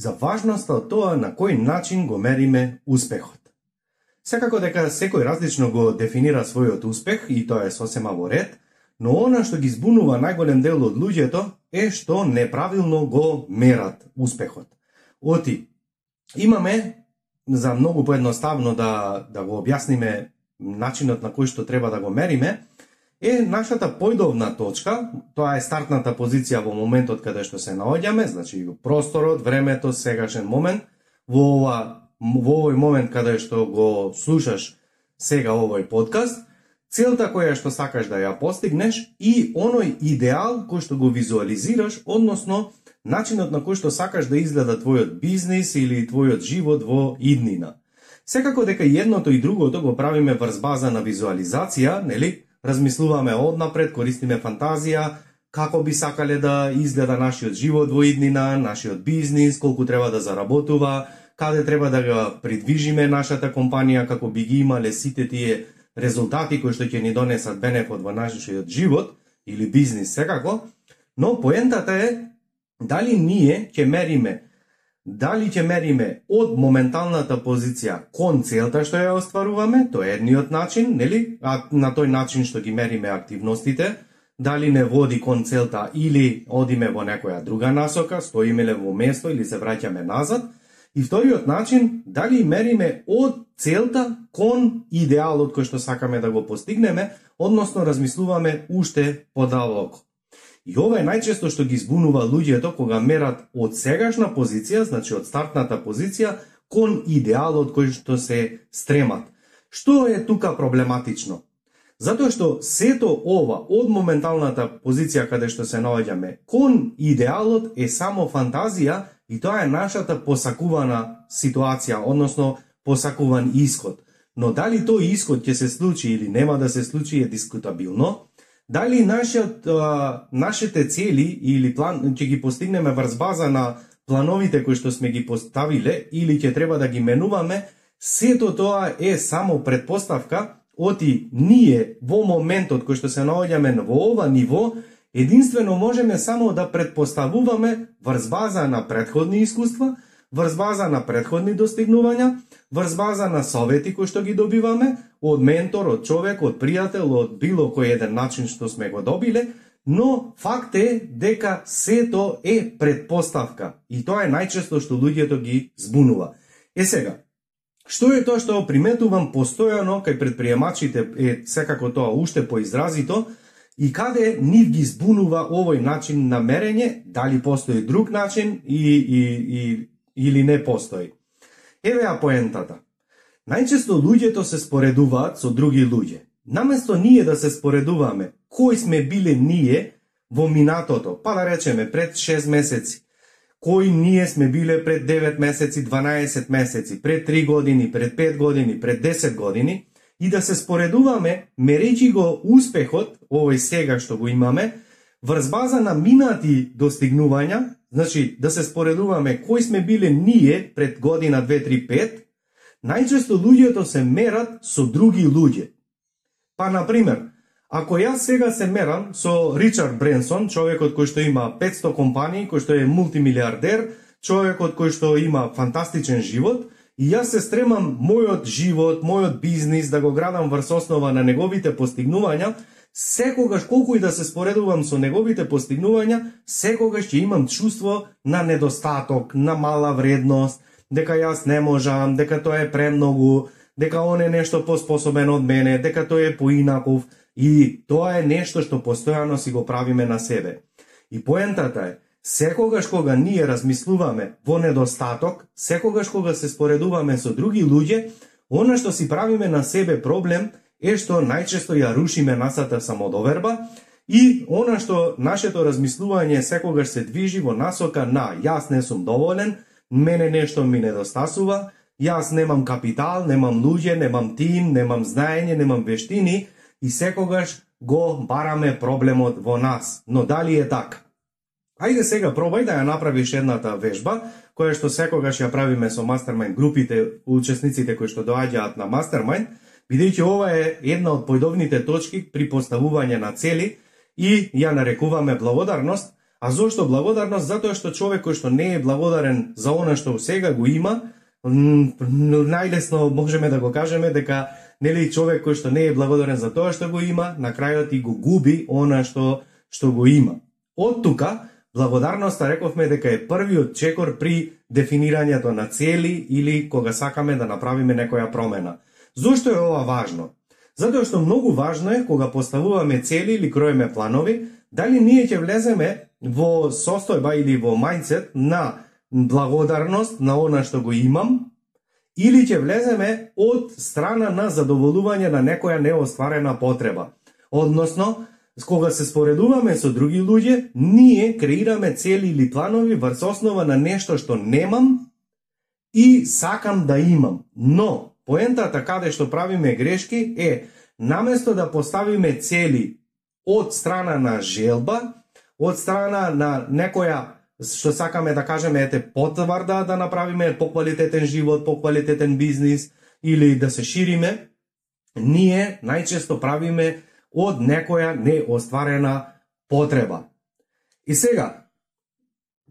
за важноста од тоа на кој начин го мериме успехот. Секако дека секој различно го дефинира својот успех и тоа е сосема во ред, но она што ги збунува најголем дел од луѓето е што неправилно го мерат успехот. Оти, имаме за многу поедноставно да, да го објасниме начинот на кој што треба да го мериме, е нашата појдовна точка, тоа е стартната позиција во моментот каде што се наоѓаме, значи просторот, времето, сегашен момент, во ова во овој момент каде што го слушаш сега овој подкаст, целта која што сакаш да ја постигнеш и оној идеал кој што го визуализираш, односно начинот на кој што сакаш да изгледа твојот бизнис или твојот живот во иднина. Секако дека едното и другото го правиме врз база на визуализација, нели? Размислуваме однапред, користиме фантазија, како би сакале да изгледа нашиот живот во иднина, нашиот бизнис, колку треба да заработува, каде треба да го придвижиме нашата компанија како би ги имале сите тие резултати кои што ќе ни донесат бенефот во нашиот живот или бизнис секако, но поентата е дали ние ќе мериме Дали ќе мериме од моменталната позиција кон целта што ја остваруваме, тоа е едниот начин, нели? А на тој начин што ги мериме активностите, дали не води кон целта или одиме во некоја друга насока, стоиме ле во место или се враќаме назад. И вториот начин, дали мериме од целта кон идеалот кој што сакаме да го постигнеме, односно размислуваме уште подалоко. И ова е најчесто што ги збунува луѓето кога мерат од сегашна позиција, значи од стартната позиција, кон идеалот кој што се стремат. Што е тука проблематично? Затоа што сето ова од моменталната позиција каде што се наоѓаме кон идеалот е само фантазија и тоа е нашата посакувана ситуација, односно посакуван исход. Но дали тој исход ќе се случи или нема да се случи е дискутабилно, дали нашиот, а, нашите цели или план ќе ги постигнеме врз база на плановите кои што сме ги поставиле или ќе треба да ги менуваме, сето тоа е само предпоставка. Оти ние во моментот кој што се наоѓаме во ова ниво, единствено можеме само да предпоставуваме врз база на предходни искуства, врз база на предходни достигнувања, врз база на совети кои што ги добиваме од ментор, од човек, од пријател, од било кој еден начин што сме го добиле, но факт е дека сето е предпоставка и тоа е најчесто што луѓето ги збунува. Е сега, што е тоа што приметувам постојано кај предприемачите е секако тоа уште поизразито и каде нив ги збунува овој начин на мерење, дали постои друг начин и, и, и или не постои. Еве ја поентата. Најчесто луѓето се споредуваат со други луѓе. Наместо ние да се споредуваме кои сме биле ние во минатото, па да речеме пред 6 месеци, кои ние сме биле пред 9 месеци, 12 месеци, пред 3 години, пред 5 години, пред 10 години, и да се споредуваме, мерејќи го успехот, овој сега што го имаме, врз база на минати достигнувања, Значи, да се споредуваме кои сме биле ние пред година 2, 3, 5, најчесто луѓето се мерат со други луѓе. Па, например, ако јас сега се мерам со Ричард Бренсон, човекот кој што има 500 компании, кој што е мултимилиардер, човекот кој што има фантастичен живот, и јас се стремам мојот живот, мојот бизнис да го градам врз основа на неговите постигнувања, секогаш колку и да се споредувам со неговите постигнувања, секогаш ќе имам чувство на недостаток, на мала вредност, дека јас не можам, дека тоа е премногу, дека он е нешто поспособен од мене, дека тој е поинаков и тоа е нешто што постојано си го правиме на себе. И поентата е, секогаш кога ние размислуваме во недостаток, секогаш кога се споредуваме со други луѓе, она што си правиме на себе проблем е што најчесто ја рушиме насата самодоверба и она што нашето размислување секогаш се движи во насока на јас не сум доволен, мене нешто ми недостасува, јас немам капитал, немам луѓе, немам тим, немам знаење, немам вештини и секогаш го бараме проблемот во нас. Но дали е така? Ајде сега пробај да ја направиш едната вежба, која што секогаш ја правиме со мастермајнд групите, учесниците кои што доаѓаат на мастермајнд, бидејќи ова е една од појдовните точки при поставување на цели и ја нарекуваме благодарност, а зошто благодарност? Затоа што човек кој што не е благодарен за она што сега го има, најлесно можеме да го кажеме дека нели човек кој што не е благодарен за тоа што го има, на крајот и го губи она што што го има. Од тука Благодарноста рековме дека е првиот чекор при дефинирањето на цели или кога сакаме да направиме некоја промена. Зошто е ова важно? Затоа што многу важно е кога поставуваме цели или кроеме планови, дали ние ќе влеземе во состојба или во мајндсет на благодарност на она што го имам, или ќе влеземе од страна на задоволување на некоја неостварена потреба. Односно, Кога се споредуваме со други луѓе, ние креираме цели или планови врз основа на нешто што немам и сакам да имам. Но, поентата каде што правиме грешки е, наместо да поставиме цели од страна на желба, од страна на некоја што сакаме да кажеме ете потврда да направиме поквалитетен живот, поквалитетен бизнис или да се шириме, ние најчесто правиме од некоја неостварена потреба. И сега,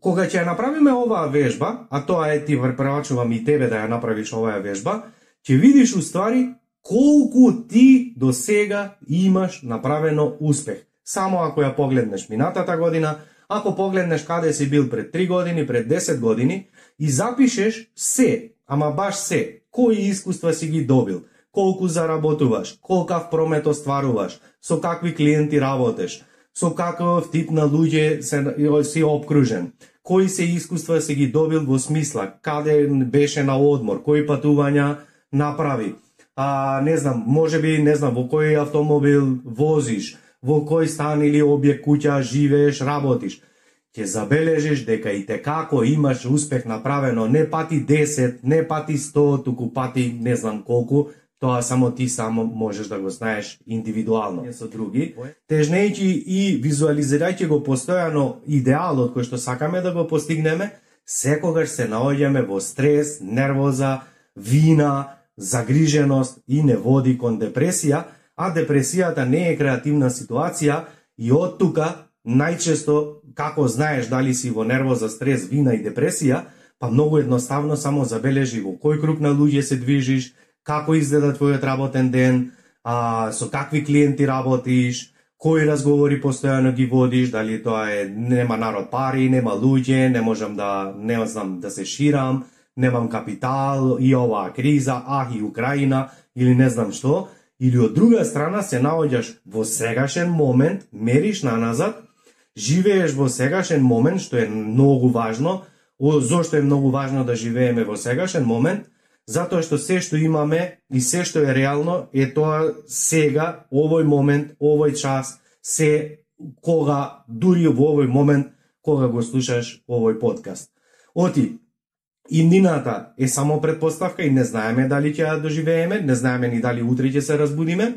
кога ќе ја направиме оваа вежба, а тоа е ти препорачувам и тебе да ја направиш оваа вежба, ќе видиш уствари колку ти до сега имаш направено успех. Само ако ја погледнеш минатата година, ако погледнеш каде си бил пред 3 години, пред 10 години и запишеш се, ама баш се, кои искуства си ги добил, колку заработуваш, колкав промет остваруваш, со какви клиенти работеш, со каков тип на луѓе се, си обкружен, кои се искуства си ги добил во смисла, каде беше на одмор, кои патувања направи, а, не знам, може би, не знам, во кој автомобил возиш, во кој стан или објект куќа живееш, работиш. Ќе забележиш дека и како имаш успех направено. Не пати 10, не пати 100, туку пати не знам колку, Тоа само ти само можеш да го знаеш индивидуално. Со други. Тежнејќи и визуализирајќи го постојано идеалот кој што сакаме да го постигнеме, секогаш се наоѓаме во стрес, нервоза, вина, загриженост и не води кон депресија, а депресијата не е креативна ситуација и од тука најчесто како знаеш дали си во нервоза, стрес, вина и депресија, па многу едноставно само забележи во кој круг на луѓе се движиш, како изгледа твојот работен ден, а, со какви клиенти работиш, кои разговори постојано ги водиш, дали тоа е нема народ пари, нема луѓе, не можам да не знам да се ширам, немам капитал и оваа криза, а и Украина или не знам што, или од друга страна се наоѓаш во сегашен момент, мериш на назад, живееш во сегашен момент, што е многу важно, зошто е многу важно да живееме во сегашен момент, затоа што се што имаме и се што е реално е тоа сега, овој момент, овој час, се кога дури во овој момент кога го слушаш овој подкаст. Оти, иднината е само предпоставка и не знаеме дали ќе ја доживееме, не знаеме ни дали утре ќе се разбудиме.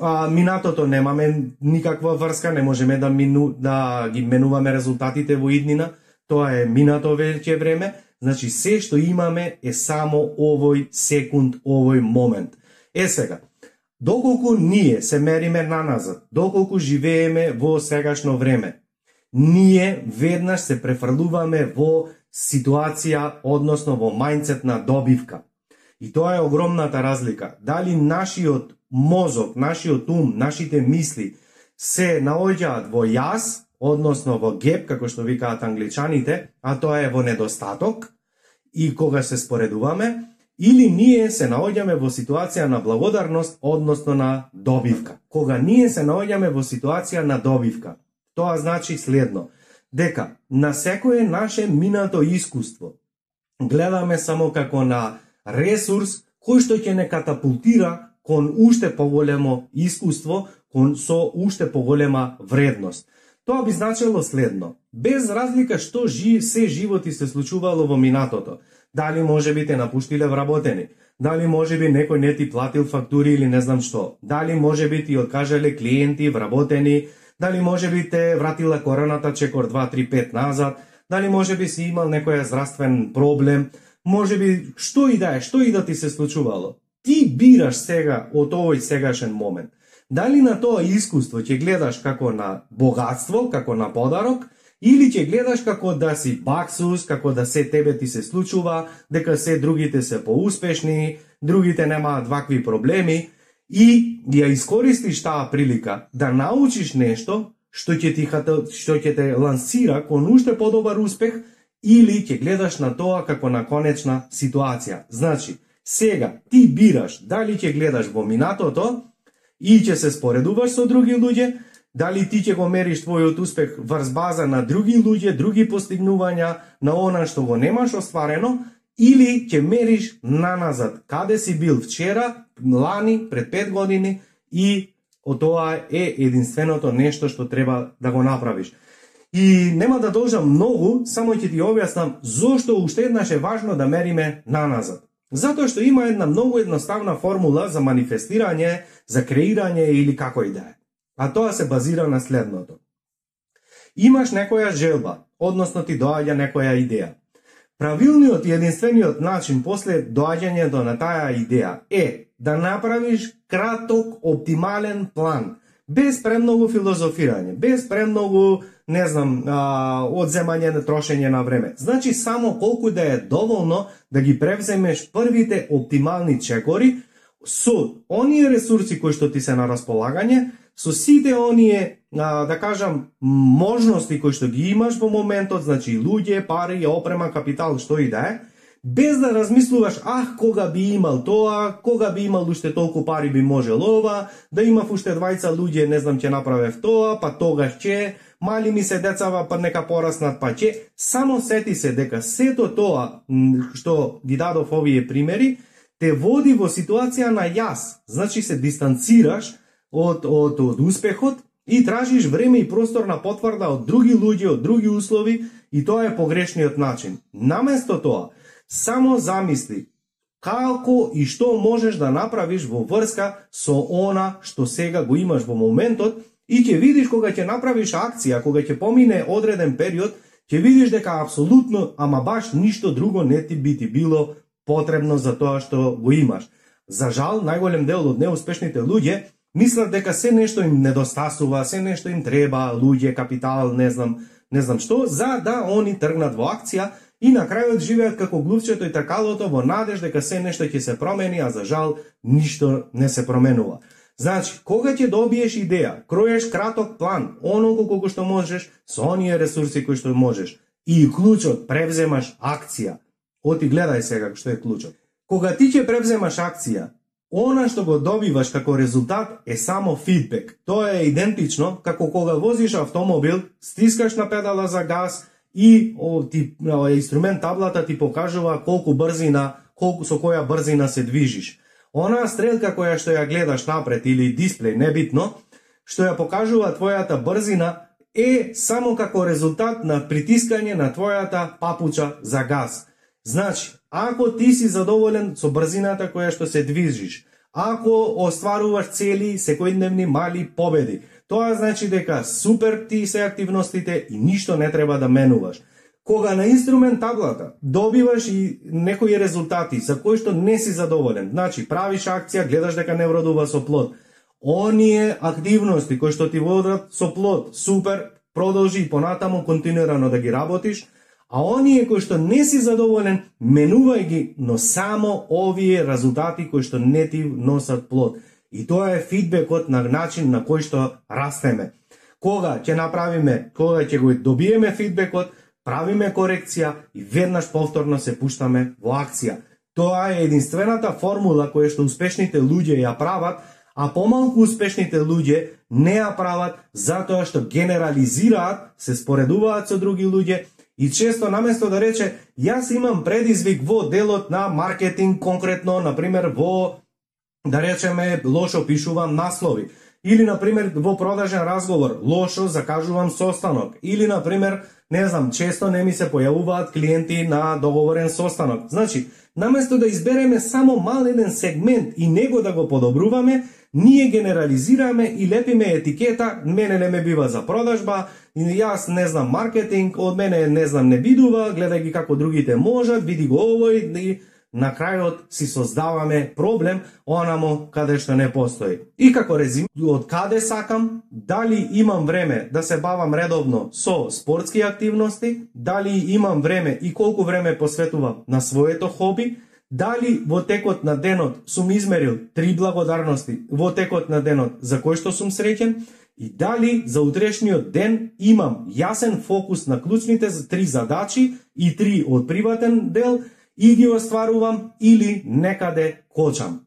А, минатото немаме никаква врска, не можеме да, мину, да ги менуваме резултатите во иднина, тоа е минато веќе време, Значи, се што имаме е само овој секунд, овој момент. Е сега, доколку ние се мериме на назад, доколку живееме во сегашно време, ние веднаш се префрлуваме во ситуација, односно во мајнцет на добивка. И тоа е огромната разлика. Дали нашиот мозок, нашиот ум, нашите мисли се наоѓаат во јас, односно во геп, како што викаат англичаните, а тоа е во недостаток, и кога се споредуваме, или ние се наоѓаме во ситуација на благодарност, односно на добивка. Кога ние се наоѓаме во ситуација на добивка, тоа значи следно, дека на секое наше минато искуство гледаме само како на ресурс кој што ќе не катапултира кон уште поголемо искуство, кон со уште поголема вредност. Тоа би значило следно. Без разлика што жи, се животи се случувало во минатото. Дали може би те напуштиле вработени, дали може би некој не ти платил фактури или не знам што, дали може би ти откажале клиенти вработени, дали може би те вратила короната чекор 2, 3, 5 назад, дали може би си имал некој здравствен проблем, може би што и да е, што и да ти се случувало. Ти бираш сега од овој сегашен момент. Дали на тоа искуство ќе гледаш како на богатство, како на подарок, или ќе гледаш како да си баксус, како да се тебе ти се случува, дека се другите се поуспешни, другите немаат вакви проблеми, и ја искористиш таа прилика да научиш нешто што ќе ти што ќе те лансира кон уште подобар успех или ќе гледаш на тоа како на конечна ситуација. Значи, сега ти бираш дали ќе гледаш во минатото и ќе се споредуваш со други луѓе, дали ти ќе го мериш твојот успех врз база на други луѓе, други постигнувања, на она што го немаш остварено, или ќе мериш наназад, каде си бил вчера, лани, пред 5 години и од тоа е единственото нешто што треба да го направиш. И нема да должам многу, само ќе ти објаснам зошто уште еднаш е важно да мериме наназад. Затоа што има една многу едноставна формула за манифестирање, за креирање или како и да е. А тоа се базира на следното. Имаш некоја желба, односно ти доаѓа некоја идеја. Правилниот и единствениот начин после доаѓањето на таа идеја е да направиш краток, оптимален план, без премногу филозофирање, без премногу, не знам, а, одземање на трошење на време. Значи, само колку да е доволно да ги превземеш првите оптимални чекори со оние ресурси кои што ти се на располагање, со сите оние, а, да кажам, можности кои што ги имаш во моментот, значи луѓе, пари, опрема, капитал, што и да е, без да размислуваш, ах, кога би имал тоа, кога би имал уште толку пари би можел ова, да имав уште двајца луѓе, не знам, ќе направев тоа, па тогаш ќе, мали ми се децава, па нека пораснат, па ќе. Само сети се дека сето тоа што ги дадов овие примери, те води во ситуација на јас. Значи се дистанцираш од, од, од успехот и тражиш време и простор на потврда од други луѓе, од други услови и тоа е погрешниот начин. Наместо тоа, Само замисли како и што можеш да направиш во врска со она што сега го имаш во моментот и ќе видиш кога ќе направиш акција, кога ќе помине одреден период, ќе видиш дека апсолутно, ама баш ништо друго не ти би ти било потребно за тоа што го имаш. За жал, најголем дел од неуспешните луѓе мислат дека се нешто им недостасува, се нешто им треба, луѓе, капитал, не знам, не знам што, за да они тргнат во акција и на крајот живеат како глупчето и такалото во надеж дека се нешто ќе се промени, а за жал ништо не се променува. Значи, кога ќе добиеш идеја, кроеш краток план, онолку колку што можеш, со оние ресурси кои што можеш, и клучот превземаш акција. Оти гледај сега што е клучот. Кога ти ќе превземаш акција, она што го добиваш како резултат е само фидбек. Тоа е идентично како кога возиш автомобил, стискаш на педала за газ, и о, ти, о, инструмент таблата ти покажува колку брзина, колку со која брзина се движиш. Онаа стрелка која што ја гледаш напред или дисплеј, небитно, што ја покажува твојата брзина е само како резултат на притискање на твојата папуча за газ. Значи, ако ти си задоволен со брзината која што се движиш, ако остваруваш цели секојдневни мали победи, Тоа значи дека супер ти се активностите и ништо не треба да менуваш. Кога на инструмент таблата добиваш и некои резултати за кои што не си задоволен, значи правиш акција, гледаш дека не вродува со плод, оние активности кои што ти водат со плод, супер, продолжи и понатаму континуирано да ги работиш, а оние кои што не си задоволен, менувај ги, но само овие резултати кои што не ти носат плод. И тоа е фидбекот на начин на кој што растеме. Кога ќе направиме, кога ќе го добиеме фидбекот, правиме корекција и веднаш повторно се пуштаме во акција. Тоа е единствената формула која што успешните луѓе ја прават, а помалку успешните луѓе не ја прават затоа што генерализираат, се споредуваат со други луѓе и често наместо да рече јас имам предизвик во делот на маркетинг конкретно, на пример во да речеме, лошо пишувам наслови. Или, на пример, во продажен разговор, лошо закажувам состанок. Или, на пример, не знам, често не ми се појавуваат клиенти на договорен состанок. Значи, наместо да избереме само мал еден сегмент и него да го подобруваме, ние генерализираме и лепиме етикета, мене не ме бива за продажба, јас не знам маркетинг, од мене не знам не бидува, гледај ги како другите можат, види го овој, и на крајот си создаваме проблем онамо каде што не постои. И како резим, од каде сакам, дали имам време да се бавам редовно со спортски активности, дали имам време и колку време посветувам на своето хоби, дали во текот на денот сум измерил три благодарности во текот на денот за кој што сум среќен, и дали за утрешниот ден имам јасен фокус на клучните три задачи и три од приватен дел – и ги остварувам или некаде кочам.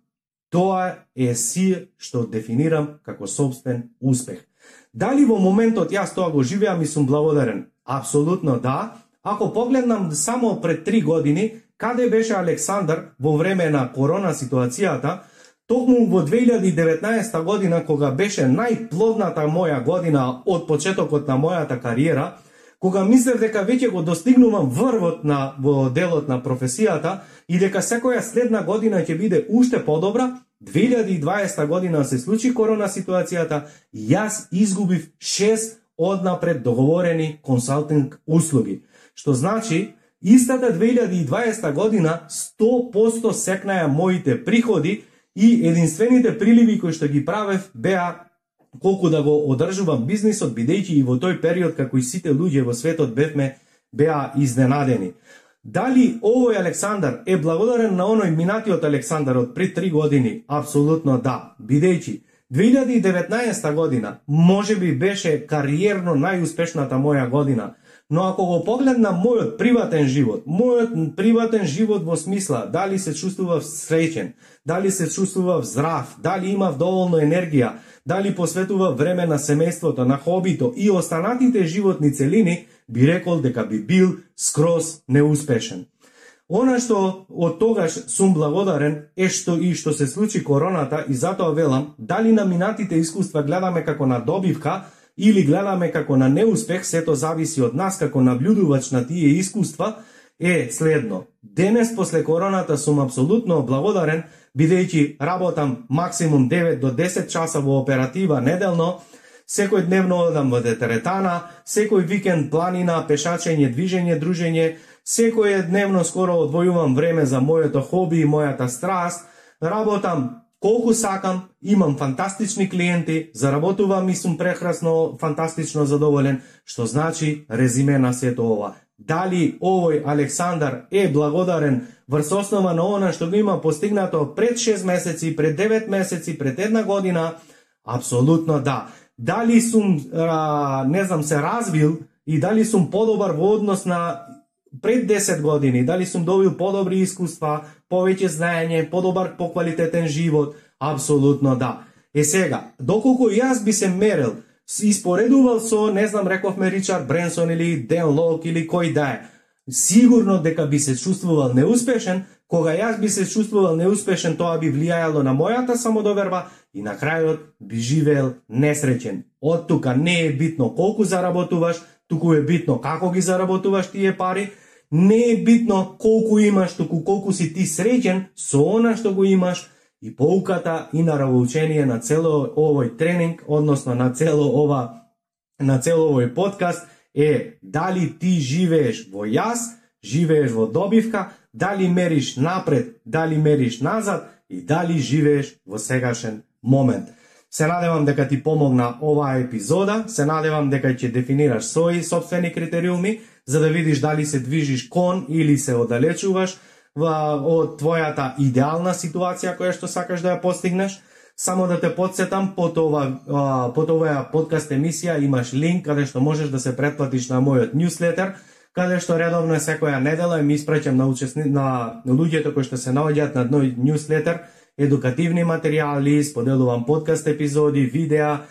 Тоа е си што дефинирам како собствен успех. Дали во моментот јас тоа го живеам и сум благодарен? Апсолутно да. Ако погледнам само пред три години, каде беше Александар во време на корона ситуацијата, токму во 2019 година, кога беше најплодната моја година од почетокот на мојата кариера, кога мислев дека веќе го достигнувам врвот на во делот на професијата и дека секоја следна година ќе биде уште подобра, 2020 година се случи корона ситуацијата и јас изгубив 6 однапред договорени консалтинг услуги. Што значи, истата 2020 година 100% секнаја моите приходи и единствените приливи кои што ги правев беа колку да го одржувам бизнисот, бидејќи и во тој период, како и сите луѓе во светот бевме, беа изненадени. Дали овој Александар е благодарен на оној минатиот Александар од пред три години? Апсолутно да, бидејќи 2019 година може би беше кариерно најуспешната моја година, но ако го погледнам мојот приватен живот, мојот приватен живот во смисла дали се чувствував среќен, дали се чувствував здрав, дали имав доволно енергија, дали посветува време на семејството, на хобито и останатите животни целини, би рекол дека би бил скроз неуспешен. Она што од тогаш сум благодарен е што и што се случи короната и затоа велам, дали на минатите искуства гледаме како на добивка или гледаме како на неуспех, сето зависи од нас како наблюдувач на тие искуства, е следно. Денес после короната сум апсолутно благодарен бидејќи работам максимум 9 до 10 часа во оператива неделно, секој дневно одам во теретана, секој викенд планина, пешачење, движење, дружење, секој дневно скоро одвојувам време за моето хоби и мојата страст, работам колку сакам, имам фантастични клиенти, заработувам и сум прекрасно, фантастично задоволен, што значи резиме на сето ова дали овој Александар е благодарен врз основа на она што го има постигнато пред 6 месеци, пред 9 месеци, пред една година, апсолутно да. Дали сум, а, не знам, се развил и дали сум подобар во однос на пред 10 години, дали сум добил подобри искуства, повеќе знаење, подобар, поквалитетен живот, апсолутно да. Е сега, доколку јас би се мерил испоредувал со, не знам, рековме Ричард Бренсон или Ден Лок или кој да е. Сигурно дека би се чувствувал неуспешен, кога јас би се чувствувал неуспешен, тоа би влијаело на мојата самодоверба и на крајот би живеел несреќен. Од тука не е битно колку заработуваш, туку е битно како ги заработуваш тие пари, не е битно колку имаш, туку колку си ти среќен со она што го имаш, И поуката и наравоучение на цело овој тренинг, односно на цело ова на цело овој подкаст е дали ти живееш во јас, живееш во добивка, дали мериш напред, дали мериш назад и дали живееш во сегашен момент. Се надевам дека ти помогна оваа епизода, се надевам дека ќе дефинираш своји собствени критериуми, за да видиш дали се движиш кон или се оддалечуваш, од твојата идеална ситуација која што сакаш да ја постигнеш. Само да те подсетам, под, ова, под оваа подкаст емисија имаш линк каде што можеш да се претплатиш на мојот ньюслетер, каде што редовно секоја недела ми испраќам на, учесни, на луѓето кои што се наоѓаат на мој ньюслетер, едукативни материјали, споделувам подкаст епизоди, видеа,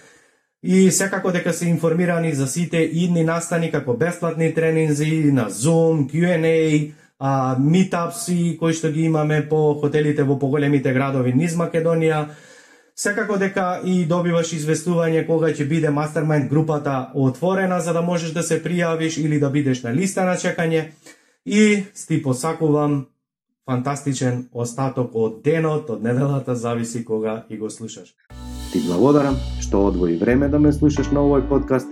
и секако дека се информирани за сите идни настани како бесплатни тренинзи на Zoom, Q&A, а, митапси кои што ги имаме по хотелите во поголемите градови низ Македонија. Секако дека и добиваш известување кога ќе биде Mastermind групата отворена за да можеш да се пријавиш или да бидеш на листа на чекање и ти посакувам фантастичен остаток од денот, од неделата, зависи кога и го слушаш. Ти благодарам што одвои време да ме слушаш на овој подкаст.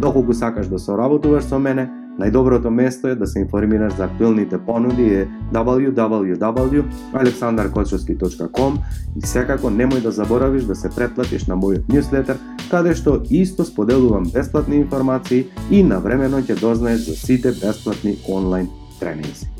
Доколку сакаш да соработуваш со мене, Најдоброто место е да се информираш за актуелните понуди е www.aleksandarkočovski.com и секако немој да заборавиш да се претплатиш на мојот ньюслетер, каде што исто споделувам бесплатни информации и навремено ќе дознаеш за сите бесплатни онлайн тренинзи.